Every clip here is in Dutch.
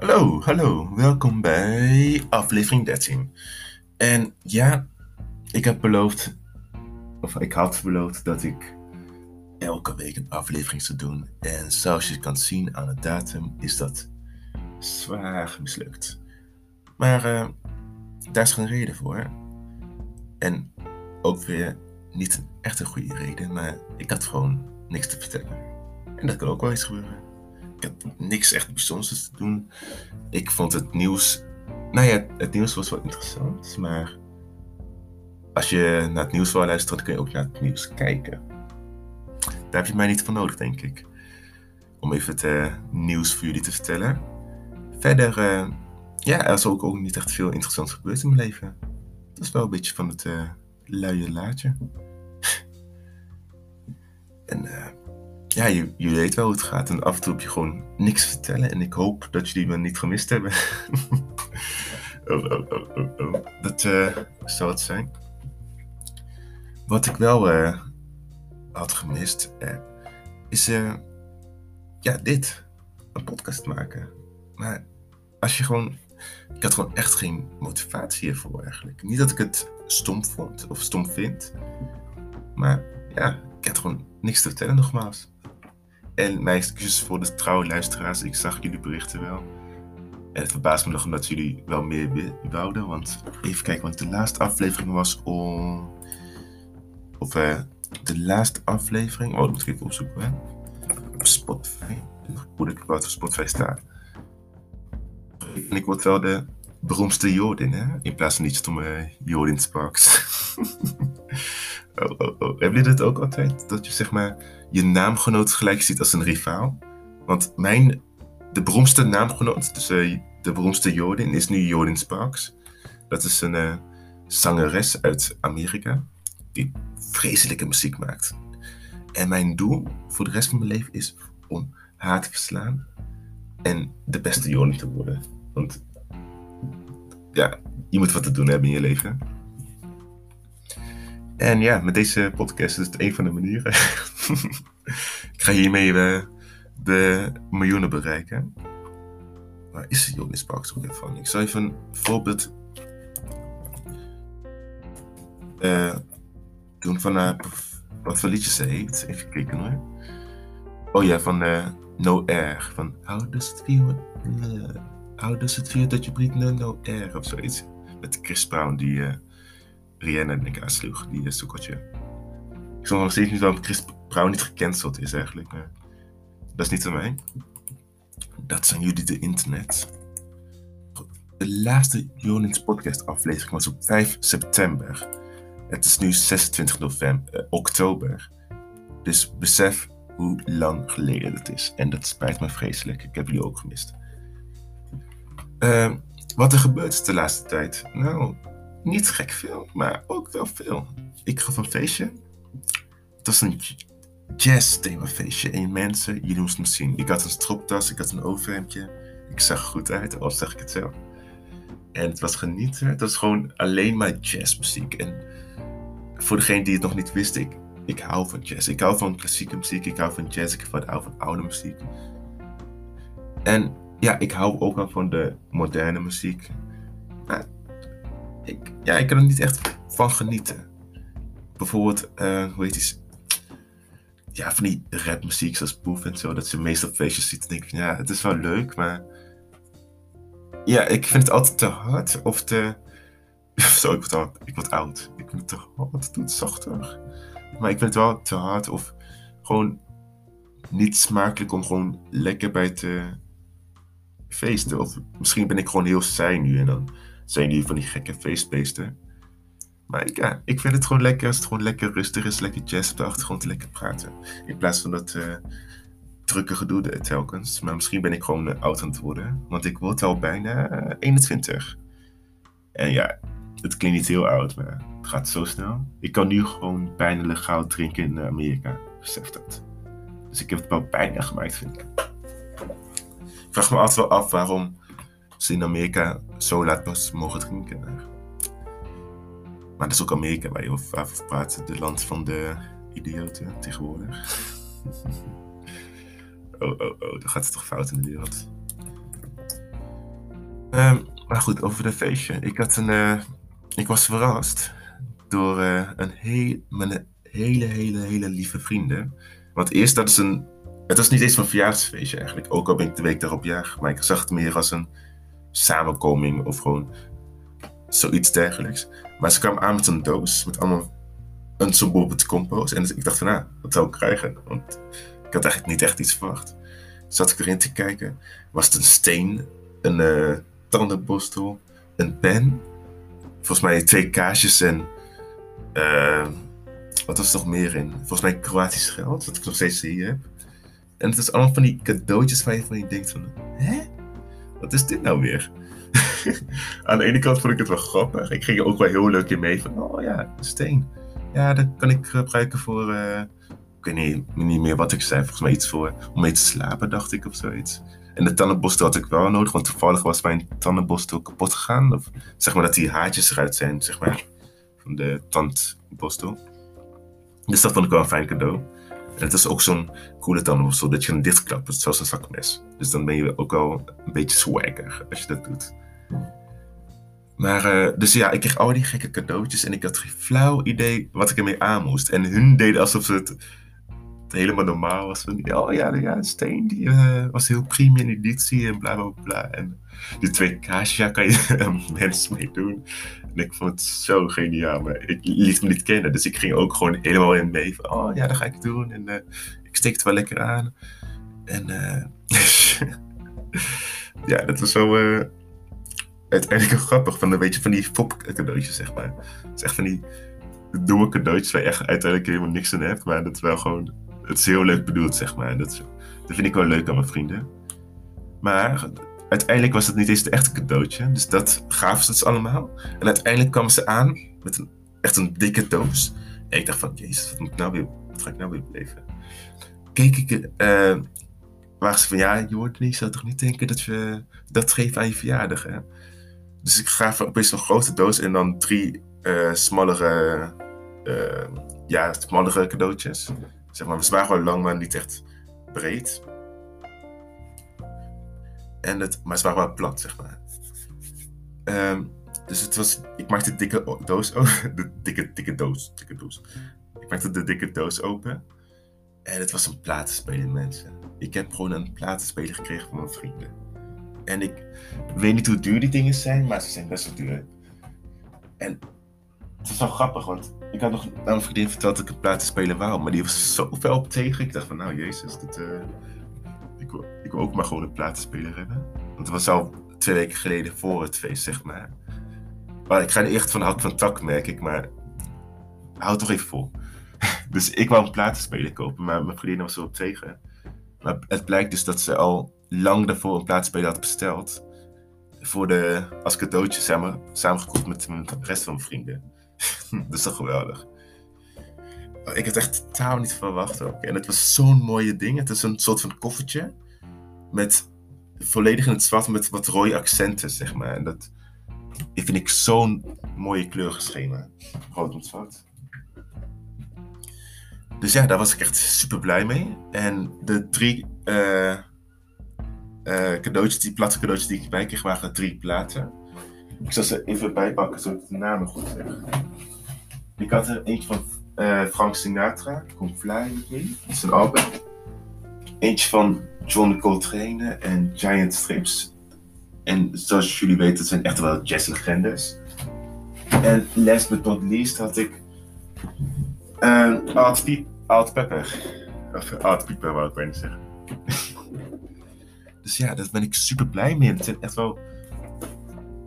Hallo, hallo. Welkom bij aflevering 13. En ja, ik heb beloofd, of ik had beloofd dat ik elke week een aflevering zou doen. En zoals je kan zien aan het datum is dat zwaar mislukt. Maar uh, daar is geen reden voor. En ook weer niet echt een goede reden, maar ik had gewoon niks te vertellen. En dat kan ook wel eens gebeuren. Ik had niks echt bijzonders te doen. Ik vond het nieuws. Nou ja, het nieuws was wel interessant, maar als je naar het nieuws wil luisteren, kun je ook naar het nieuws kijken. Daar heb je mij niet voor nodig, denk ik. Om even het uh, nieuws voor jullie te vertellen. Verder, uh, ja, er is ook, ook niet echt veel interessants gebeurd in mijn leven. Dat is wel een beetje van het uh, luie laadje. en ja, je, weet wel hoe het gaat. En af en toe heb je gewoon niks vertellen. En ik hoop dat jullie me niet gemist hebben. oh, oh, oh. Dat zou het zijn. Wat ik wel had gemist, eh, is ja, dit. Een podcast maken. Maar als je gewoon. Ik had gewoon echt geen motivatie hiervoor eigenlijk. Niet dat ik het stom vond of stom vind. Maar ja, ik had gewoon niks te vertellen nogmaals. En mijn excuses voor de trouwe luisteraars. Ik zag jullie berichten wel. En het verbaast me nog omdat jullie wel meer wouden. Want even kijken, want de laatste aflevering was om. Of uh, de laatste aflevering. Oh, dat moet ik even opzoeken. Op Spotify. Hoe ik wat op Spotify staat. En ik word wel de beroemdste Jodin, hè? In plaats van niet stomme Jodin Sparks. oh, oh, oh. Hebben jullie dat ook altijd? Dat je zeg maar je naamgenoot gelijk ziet als een rivaal? Want mijn, de beroemdste naamgenoot, dus uh, de beroemdste Jodin, is nu Jodin Sparks. Dat is een uh, zangeres uit Amerika. Die vreselijke muziek maakt. En mijn doel voor de rest van mijn leven is om haar te verslaan en de beste Joni te worden. Want ja, je moet wat te doen hebben in je leven. En ja, met deze podcast is het een van de manieren. ik ga hiermee uh, de miljoenen bereiken. Waar is Johnny Sparks ook van? Ik zal even een voorbeeld uh, doen van uh, wat voor liedjes ze heeft. Even kijken hoor. Oh ja, van No Air. Van How does it feel? How does it feel dat je breathe no, air of zoiets. Met Chris Brown die Rihanna in elkaar sloeg, die soekeltje. Ik zal nog steeds niet waarom Chris Brown niet gecanceld is eigenlijk. Dat is niet aan mij. Dat zijn jullie de internet. De laatste Jonings podcast aflevering was op 5 september. Het is nu 26 november, eh, oktober. Dus besef hoe lang geleden het is. En dat spijt me vreselijk. Ik heb jullie ook gemist. Uh, wat er gebeurt is de laatste tijd? Nou, niet gek veel, maar ook wel veel. Ik gaf een feestje. Het was een jazz themafeestje. En mensen, jullie moesten me zien. Ik had een stropdas, ik had een overhemdje. Ik zag er goed uit, al zeg ik het zelf. En het was genieten. Het was gewoon alleen maar jazzmuziek. En voor degene die het nog niet wist, ik, ik hou van jazz. Ik hou van klassieke muziek, ik hou van jazz, ik hou van oude muziek. En ja, ik hou ook wel van de moderne muziek. Maar ik, ja, ik kan er niet echt van genieten. Bijvoorbeeld, uh, hoe heet die? Ja, van die rapmuziek zoals Boef en zo. Dat ze meestal feestjes ziet. denk ik, ja, het is wel leuk, maar... Ja, ik vind het altijd te hard of te Zo, ik word, ik oud. Ik vind het te hard, doe het zachter. Maar ik vind het wel te hard of gewoon niet smakelijk om gewoon lekker bij te feesten. Of misschien ben ik gewoon heel saai nu en dan zijn jullie van die gekke feestbeesten. Maar ik, ja, ik vind het gewoon lekker als het gewoon lekker rustig is, lekker jazz op de achtergrond, lekker praten. In plaats van dat uh, drukke gedoe telkens. Maar misschien ben ik gewoon uh, oud aan het worden, want ik word al bijna uh, 21. En ja, het klinkt niet heel oud, maar het gaat zo snel. Ik kan nu gewoon bijna legaal drinken in Amerika. Besef dat. Dus ik heb het wel bijna gemaakt, vind ik. Ik vraag me altijd wel af waarom ze in Amerika zo laat pas mogen drinken. Maar dat is ook Amerika waar je over praat. De land van de idioten tegenwoordig. oh, oh, oh, dan gaat het toch fout in de wereld. Ehm, maar goed, over de feestje. Ik, had een, eh, ik was verrast door eh, een, mijn hele, hele, hele lieve vrienden. Want eerst, dat is een... Het was niet eens een verjaarsfeestje eigenlijk. Ook al ben ik de week daarop jarig. Maar ik zag het meer als een samenkoming of gewoon zoiets dergelijks. Maar ze kwam aan met een doos met allemaal een met compost. En ik dacht van, nou, wat zou ik krijgen? Want ik had eigenlijk niet echt iets verwacht. Zat ik erin te kijken. Was het een steen, een uh, tandenborstel, een pen. Volgens mij twee kaasjes en... Uh, wat was er nog meer in? Volgens mij Kroatisch geld, wat ik nog steeds hier heb. En het is allemaal van die cadeautjes waar je van je denkt van... Hè? Wat is dit nou weer? Aan de ene kant vond ik het wel grappig. Ik ging er ook wel heel leuk in mee van... Oh ja, een steen. Ja, dat kan ik gebruiken voor... Uh, ik weet niet, niet meer wat ik zei. Volgens mij iets voor... Om mee te slapen, dacht ik, of zoiets. En de tandenborstel had ik wel nodig, want toevallig was mijn tandenborstel kapot gegaan. Of zeg maar dat die haartjes eruit zijn, zeg maar, van de tandborstel. Dus dat vond ik wel een fijn cadeau. En het is ook zo'n coole tandenborstel dat je kan dichtklappen, zoals een zakmes. Dus dan ben je ook wel een beetje swagger als je dat doet. Maar, uh, dus ja, ik kreeg al die gekke cadeautjes en ik had geen flauw idee wat ik ermee aan moest. En hun deden alsof het helemaal normaal was. Van, oh ja, ja, Steen die, uh, was heel premium editie en bla bla bla. En die twee kaasjes, ja, kan je mensen mee doen. En ik vond het zo geniaal, maar ik liet me niet kennen. Dus ik ging ook gewoon helemaal in mee. Van, oh ja, dat ga ik doen. En uh, ik steek het wel lekker aan. En ja, dat was zo uiteindelijk grappig. Van, weet je, van die fop cadeautjes, zeg maar. Het is echt van die domme cadeautjes waar je echt uiteindelijk helemaal niks aan hebt. Maar dat is wel gewoon het is heel leuk bedoeld, zeg maar. Dat, dat vind ik wel leuk aan mijn vrienden. Maar uiteindelijk was het niet eens de echte cadeautje. Dus dat gaven ze dus allemaal. En uiteindelijk kwamen ze aan met een, echt een dikke doos. En ik dacht van, jezus, wat, moet ik nou weer, wat ga ik nou weer beleven? Keek ik, uh, ze van, ja, je zou toch niet denken dat je dat geeft aan je verjaardag, hè? Dus ik gaf opeens een grote doos en dan drie uh, smallere, uh, ja, smallere cadeautjes. Zeg maar, ze waren gewoon lang, maar niet echt breed. En het, maar ze waren wel plat, zeg maar. Um, dus het was, ik maakte de dikke doos open. De dikke, dikke doos. Dikke doos. Ik maakte de dikke doos open. En het was een platenspeler, mensen. Ik heb gewoon een platenspeler gekregen van mijn vrienden. En ik weet niet hoe duur die dingen zijn, maar ze zijn best wel duur. En het is wel grappig, want ik had nog aan een vriendin verteld dat ik een platenspeler wou, maar die was zo fel op tegen. Ik dacht van, nou jezus, uh, ik, wil, ik ook maar gewoon een platenspeler hebben. Want het was al twee weken geleden voor het feest, zeg maar. Maar ik ga er echt van hout van tak, merk ik, maar houd toch even vol. dus ik wou een platenspeler kopen, maar mijn vriendin was er op tegen. Maar het blijkt dus dat ze al lang daarvoor een platenspeler had besteld. Voor de, als cadeautje samen, samengekocht met, de rest van mijn vrienden. dat is toch geweldig. Oh, ik had echt totaal niet verwacht ook. En het was zo'n mooie ding. Het is een soort van koffertje. Met volledig in het zwart met wat rode accenten, zeg maar. En dat vind ik zo'n mooie kleurschema. Rood met zwart. Dus ja, daar was ik echt super blij mee. En de drie uh, uh, cadeautjes, die platte cadeautjes die ik erbij kreeg, waren drie platen. Ik zal ze even bijpakken, zodat ik de namen goed zeg. Ik had er eentje van uh, Frank Sinatra, Come Fly With Me, dat is een album. Eentje van John Coltrane en Giant Strips. En zoals jullie weten, zijn echt wel jazzlegendes. En last but not least had ik uh, Art, Art Pepper. Of Art Pieper wou ik bijna zeggen. dus ja, daar ben ik super blij mee. Het zijn echt wel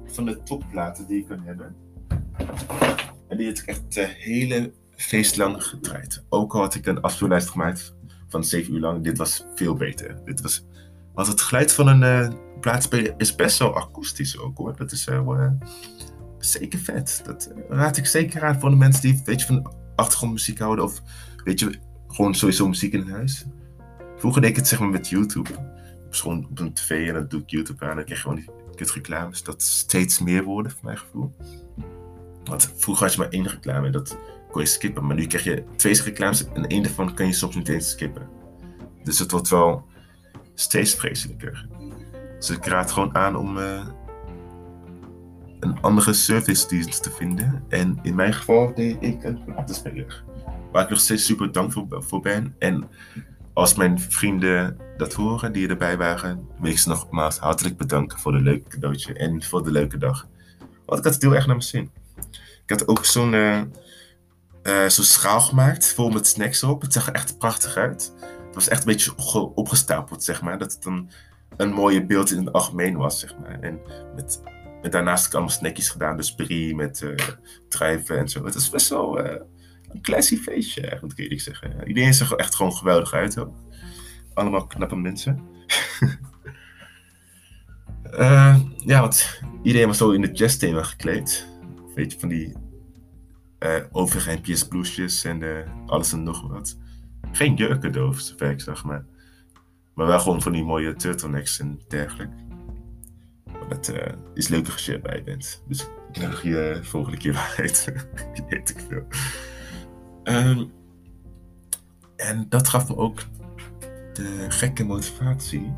van de topplaten die je kan hebben. En die heb ik echt de hele feest lang gedraaid. Ook al had ik een afspeellijst gemaakt van 7 uur lang. Dit was veel beter. Dit was, want het geluid van een uh, plaatspeler is best wel akoestisch ook hoor. Dat is uh, zeker vet. Dat raad ik zeker aan voor de mensen die weet je, van achtergrondmuziek houden. Of weet je, gewoon sowieso muziek in huis. Vroeger deed ik het zeg maar met YouTube. Op, gewoon op een tv en dan doe ik YouTube aan. Dan krijg je gewoon die reclames. Dat steeds meer worden, voor mijn gevoel. Want vroeger had je maar één reclame en dat kon je skippen. Maar nu krijg je twee reclames en één daarvan kan je soms niet eens skippen. Dus het wordt wel steeds vreselijker. Dus ik raad gewoon aan om uh, een andere service dienst te vinden. En in mijn geval deed ik een platenspeler. Waar ik nog steeds super dankbaar voor ben. En als mijn vrienden dat horen, die erbij waren, wil ik ze nogmaals hartelijk bedanken voor de leuke cadeautje en voor de leuke dag. Want ik had het heel erg naar mijn zin. Ik had ook zo'n uh, schaal gemaakt, vol met snacks erop. Het zag er echt prachtig uit. Het was echt een beetje opgestapeld, zeg maar. Dat het een, een mooie beeld in het algemeen was, zeg maar. En met, daarnaast heb ik allemaal snackjes gedaan. Dus brie met uh, druiven en zo. Het is best wel een classy feestje, eigenlijk, moet ik zeggen. Iedereen zag er echt gewoon geweldig uit ook. Allemaal knappe mensen. uh, ja, want iedereen was zo in de jazzthema gekleed. Weet je, van die uh, overhemdjes, blouses en alles en nog wat. Geen jurken doof, zover ik zag, maar, maar wel gewoon van die mooie turtlenecks en dergelijke. Uh, is leuker als je erbij bent. Dus ik nodig je volgende keer uit. weet ik veel. Um, en dat gaf me ook de gekke motivatie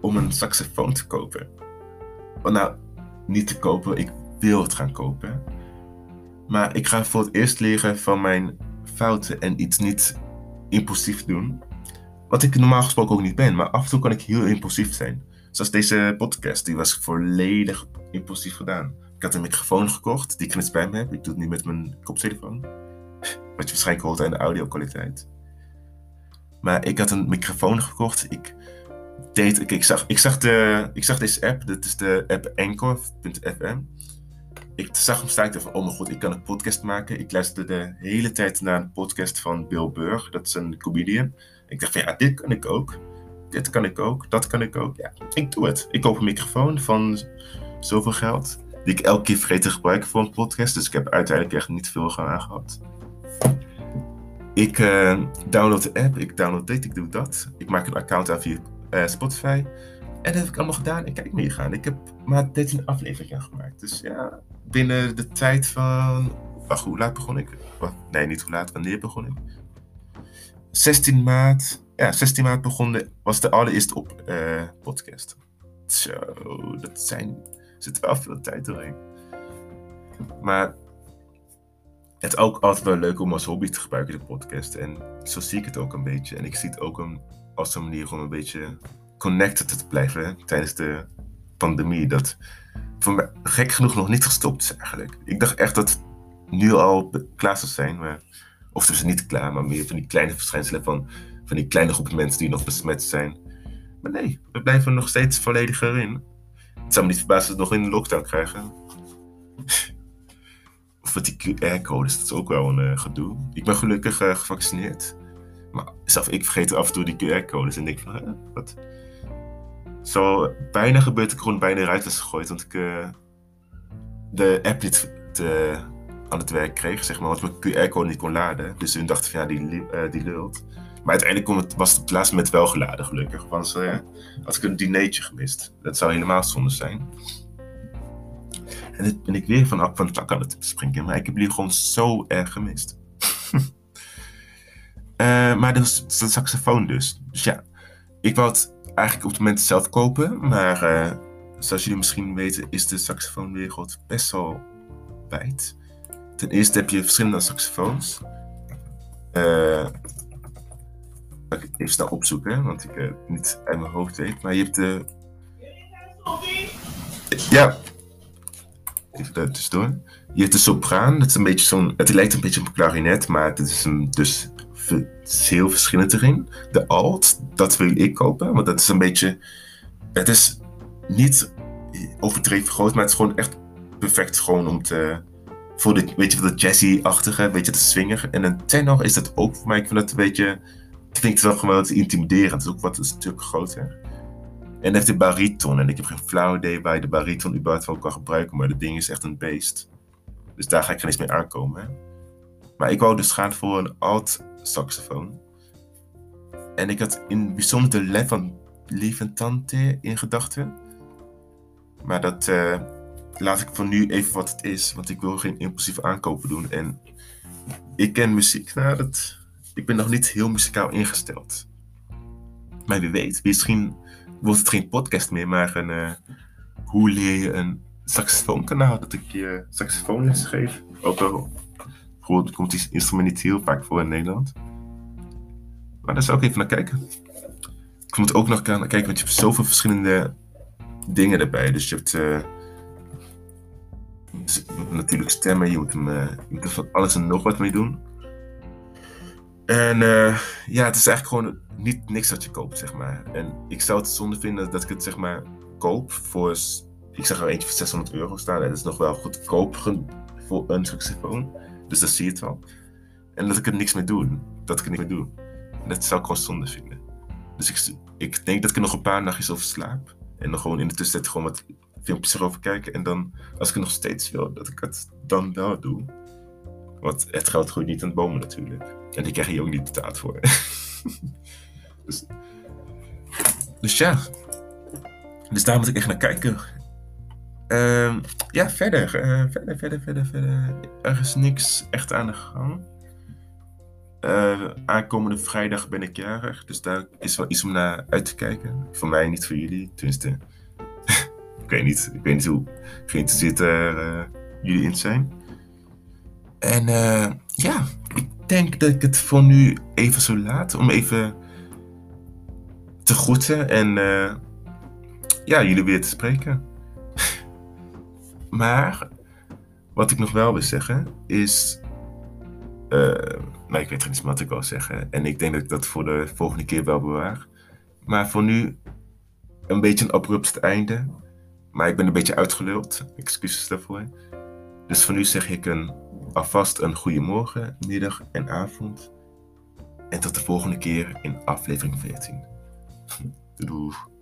om een saxofoon te kopen. Want nou, niet te kopen, ik wil het gaan kopen. Maar ik ga voor het eerst leren van mijn fouten en iets niet impulsief doen. Wat ik normaal gesproken ook niet ben, maar af en toe kan ik heel impulsief zijn. Zoals deze podcast, die was volledig impulsief gedaan. Ik had een microfoon gekocht, die ik net bij me heb. Ik doe het nu met mijn koptelefoon. Wat je waarschijnlijk hoort aan de audio-kwaliteit. Maar ik had een microfoon gekocht. Ik, deed, ik, ik, zag, ik, zag de, ik zag deze app. Dit is de app Anchor.fm. Ik zag hem staan. Ik dacht van, oh mijn god, ik kan een podcast maken. Ik luisterde de hele tijd naar een podcast van Bill Burr. Dat is een comedian. Ik dacht ja, dit kan ik ook. Dit kan ik ook. Dat kan ik ook. Ja, ik doe het. Ik koop een microfoon van zoveel geld. Die ik elke keer vergeet te gebruiken voor een podcast. Dus ik heb uiteindelijk echt niet veel gaan aangehad. Ik uh, download de app, ik download dit, ik doe dat. Ik maak een account aan via uh, Spotify. En dat heb ik allemaal gedaan. Ik kijk meegaan. Ik heb maar 13 afleveringen gemaakt. Dus ja, binnen de tijd van. Wacht, hoe laat begon ik? nee, niet hoe laat, wanneer begon ik? 16 maart. Ja, 16 maart begon de, was de allereerste op, uh, podcast. Zo, dat zijn. Zit wel veel tijd doorheen. Maar het is ook altijd wel leuk om als hobby te gebruiken, de podcast. En zo zie ik het ook een beetje. En ik zie het ook als een manier om een beetje connected te blijven tijdens de pandemie. Dat voor mij gek genoeg nog niet gestopt is eigenlijk. Ik dacht echt dat het nu al klaar zou zijn. Maar, of ze niet klaar, maar meer van die kleine verschijnselen van, van die kleine groepen mensen die nog besmet zijn. Maar nee, we blijven nog steeds volledig erin. Het zou me niet verbazen dat we nog in de lockdown krijgen. Of die QR-codes, dat is ook wel een uh, gedoe. Ik ben gelukkig uh, gevaccineerd. Maar zelf, ik vergeet af en toe die QR-codes en denk van, wat? Zo bijna gebeurt ik gewoon bijna eruit was gegooid, want ik uh, de app niet aan het werk kreeg, zeg maar, want mijn QR-code niet kon laden. Dus toen dacht ik van, ja, die, die lult. Maar uiteindelijk was het plaats met wel geladen, gelukkig. Want had ik een dinertje gemist. Dat zou helemaal zonde zijn. En dit ben ik weer van, van het dak aan het springen. Maar ik heb jullie gewoon zo erg gemist. uh, maar dus, de saxofoon dus. Dus ja, ik wou het eigenlijk op het moment zelf kopen. Maar uh, zoals jullie misschien weten is de saxofoonwereld best wel wijd. Ten eerste heb je verschillende saxofoons. Uh, ik even snel opzoeken, want ik het niet uit mijn hoofd weet. Maar je hebt de... Ja, Je hebt de sopraan, dat is een beetje zo'n. Het lijkt een beetje op een klarinet, maar het is een, dus heel verschillend erin. De alt, dat wil ik kopen, want dat is een beetje. Het is niet overdreven groot, maar het is gewoon echt perfect gewoon om te. Voor de, weet je, de jazzy-achtige, weet je, de swinger. En een tenor is dat ook voor mij. Ik vind dat een beetje. Klinkt wel gewoon wat intimiderend. Het is ook wat een stuk groter. En heeft de bariton. En ik heb geen flauw idee waar je de bariton überhaupt wel kan gebruiken. Maar dat ding is echt een beest. Dus daar ga ik geen eens mee aankomen. Maar ik wou dus gaan voor een alt saxofoon. En ik had in bijzonder de Levant, Levantante in gedachten. Maar dat uh, laat ik voor nu even wat het is. Want ik wil geen impulsieve aankopen doen. En ik ken muziek. Nou, dat, ik ben nog niet heel muzikaal ingesteld. Maar wie weet, misschien wordt het geen podcast meer, maar een, uh, hoe leer je een saxofoonkanaal dat ik je saxofoonles geef. Ook al goed, komt die instrument niet heel vaak voor in Nederland. Maar daar zou ik even naar kijken. Ik moet ook nog kijken, want je hebt zoveel verschillende dingen erbij. Dus je hebt uh, natuurlijk stemmen, je moet, hem, uh, je moet er van alles en nog wat mee doen. En uh, ja, het is eigenlijk gewoon niet niks wat je koopt, zeg maar. En ik zou het zonde vinden dat ik het, zeg maar, koop voor... Ik zeg er eentje voor 600 euro staan. En dat is nog wel goedkoop voor een saxofoon. Dus dat zie je het wel. En dat ik er niks mee doe. Dat ik er niks mee doe. Dat zou ik gewoon zonde vinden. Dus ik, ik denk dat ik er nog een paar nachtjes over slaap. En dan gewoon in de tussentijd gewoon wat filmpjes erover kijken. En dan, als ik het nog steeds wil, dat ik het dan wel doe. Want het geld groeit niet aan bomen natuurlijk. En die krijg je ook niet betaald voor. dus, dus ja. Dus daar moet ik echt naar kijken. Uh, ja, verder, uh, verder, verder, verder, verder. Er is niks echt aan de gang. Uh, aankomende vrijdag ben ik jarig, dus daar is wel iets om naar uit te kijken. Voor mij, niet voor jullie, tenminste. ik weet niet, ik weet niet hoe geïnteresseerd uh, jullie in zijn. En ja, ik denk dat ik het voor nu even zo laat om even te groeten en ja, jullie weer te spreken. Maar wat ik nog wel wil zeggen is. Uh, ik weet niet wat ik wil zeggen. En ik denk dat ik dat voor de volgende keer wel bewaar. Maar voor nu een beetje een abrupt einde. Maar ik ben een beetje uitgeluld. Excuses daarvoor. Dus voor nu zeg ik een, alvast een goede morgen, middag en avond. En tot de volgende keer in aflevering 14. Doei.